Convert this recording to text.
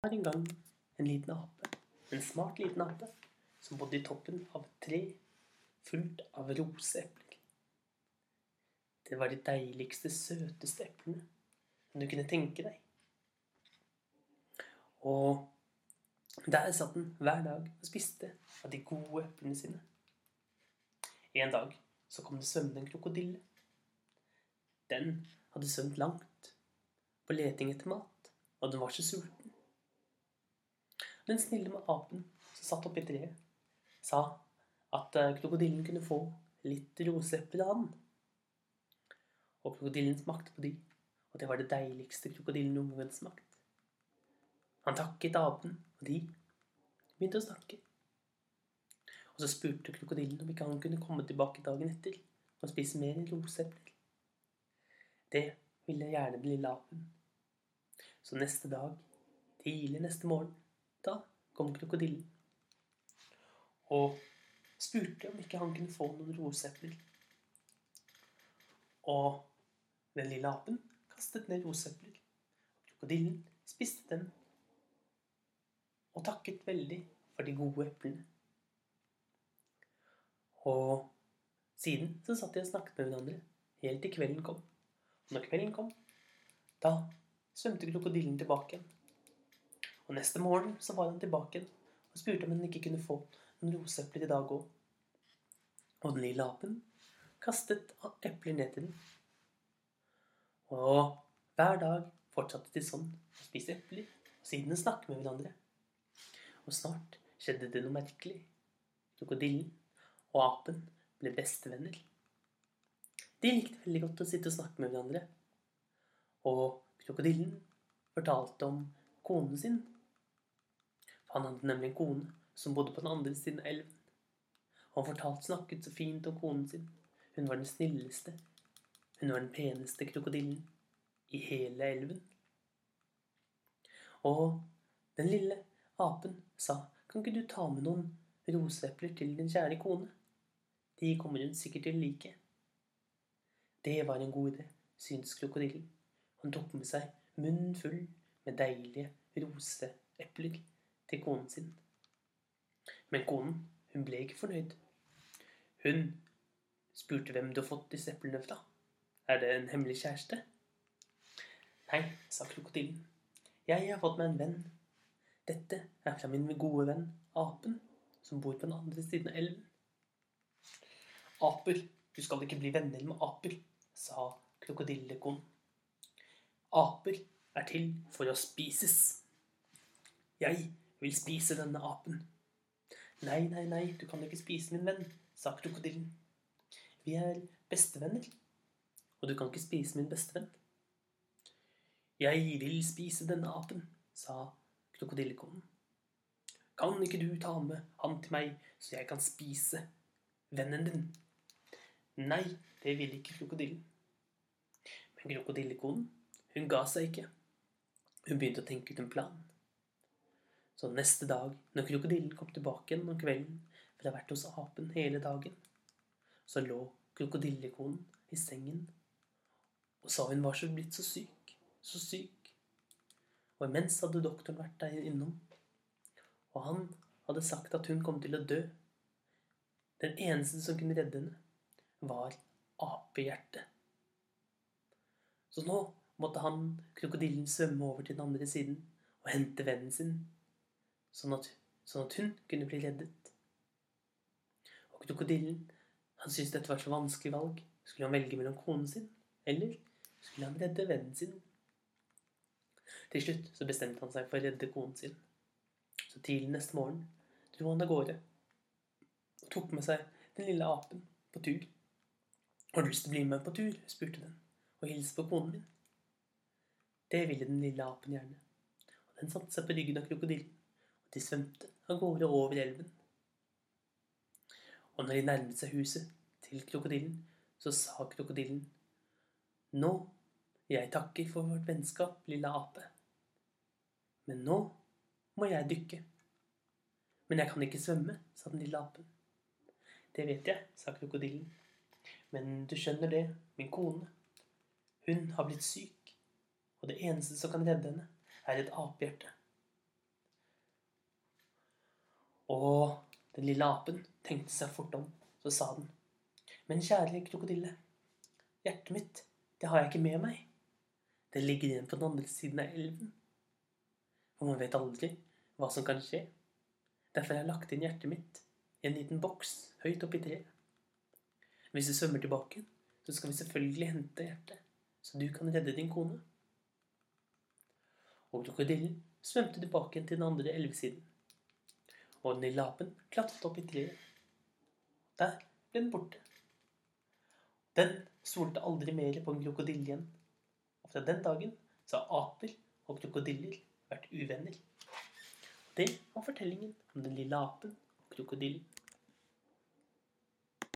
var en gang en liten ape, en smart liten ape, som bodde i toppen av et tre fullt av roseepler. Det var de deiligste, søteste eplene som du kunne tenke deg. Og der satt den hver dag og spiste av de gode eplene sine. En dag så kom det svømmende en krokodille. Den hadde svømt langt på leting etter mat, og den var så sulten. Den snille med apen som satt oppi treet, sa at eh, krokodillen kunne få litt roseepler av den. Og krokodillen smakte på de, og det var det deiligste krokodillen noen gang smakt. Han takket apen, og de begynte å snakke. Og så spurte krokodillen om ikke han kunne komme tilbake dagen etter og spise mer roseepler. Det ville gjerne den lille apen. Så neste dag, tidlig neste morgen, da kom krokodillen. Og spurte om ikke han kunne få noen roseepler. Og den lille apen kastet ned roseepler. Krokodillen spiste dem og takket veldig for de gode eplene. Og siden så satt de og snakket med hverandre helt til kvelden kom. Og når kvelden kom, da svømte krokodillen tilbake igjen. Og neste morgen så var han tilbake og spurte om han ikke kunne få noen roseepler i dag òg. Og den lille apen kastet epler ned til den. Og hver dag fortsatte de sånn å spise epler og siden snakke med hverandre. Og snart skjedde det noe merkelig. Krokodillen og apen ble bestevenner. De likte veldig godt å sitte og snakke med hverandre. Og krokodillen fortalte om konen sin. Han hadde nemlig en kone som bodde på den andre siden av elven. Han fortalte snakket så fint om konen sin. Hun var den snilleste. Hun var den peneste krokodillen i hele elven. Og den lille apen sa, kan ikke du ta med noen roseepler til din kjære kone? De kommer hun sikkert til å like. Det var en god idé, syntes krokodillen. Han tok med seg munnen full med deilige roseepler til konen sin. Men konen, hun ble ikke fornøyd. Hun spurte hvem du har fått disse eplene fra. Er det en hemmelig kjæreste? Nei, sa krokodillen. Jeg har fått meg en venn. Dette er fra min gode venn apen, som bor på den andre siden av elven. Aper, du skal ikke bli venner med aper, sa krokodillekonen. Aper er til for å spises. Jeg vil spise denne apen. Nei, nei, nei, du kan ikke spise min venn, sa krokodillen. Vi er bestevenner, og du kan ikke spise min bestevenn. Jeg vil spise denne apen, sa krokodillekonen. Kan ikke du ta med han til meg, så jeg kan spise vennen din? Nei, det ville ikke krokodillen. Men krokodillekonen, hun ga seg ikke. Hun begynte å tenke ut en plan. Så neste dag, når krokodillen kom tilbake igjen om kvelden for å ha vært hos apen hele dagen, så lå krokodillekonen i sengen og sa hun var så blitt så syk, så syk. Og imens hadde doktoren vært der innom, og han hadde sagt at hun kom til å dø. Den eneste som kunne redde henne, var apehjertet. Så nå måtte han, krokodillen, svømme over til den andre siden og hente vennen sin, sånn at, sånn at hun kunne bli reddet. Og krokodillen, han syntes dette var et så vanskelig valg. Skulle han velge mellom konen sin, eller skulle han redde vennen sin? Til slutt så bestemte han seg for å redde konen sin. Så tidlig neste morgen dro han av gårde og tok med seg den lille apen på tur. Har du lyst til å bli med på tur? spurte den, og hilse på konen min. Det ville den lille apen gjerne, og den satte seg på ryggen av krokodillen, de svømte av gårde over elven. Og når de nærmet seg huset til krokodillen, så sa krokodillen, Nå, jeg takker for vårt vennskap, lille ape. Men nå må jeg dykke. Men jeg kan ikke svømme, sa den lille apen. Det vet jeg, sa krokodillen. Men du skjønner det, min kone. Hun har blitt syk, og det eneste som kan redde henne, er et apehjerte. Den lille apen tenkte seg fort om, så sa den. Men kjære krokodille, hjertet mitt, det har jeg ikke med meg. Det ligger igjen på den andre siden av elven. Og man vet aldri hva som kan skje. Derfor har jeg lagt inn hjertet mitt i en liten boks høyt oppi treet. Hvis du svømmer tilbake, så skal vi selvfølgelig hente hjertet, så du kan redde din kone. Og krokodillen svømte tilbake til den andre elvesiden. Og den lille apen klatret opp i treet. Der ble den borte. Den stolte aldri mer på en krokodille igjen. Og fra den dagen så har aper og krokodiller vært uvenner. Det var fortellingen om den lille apen og krokodillen.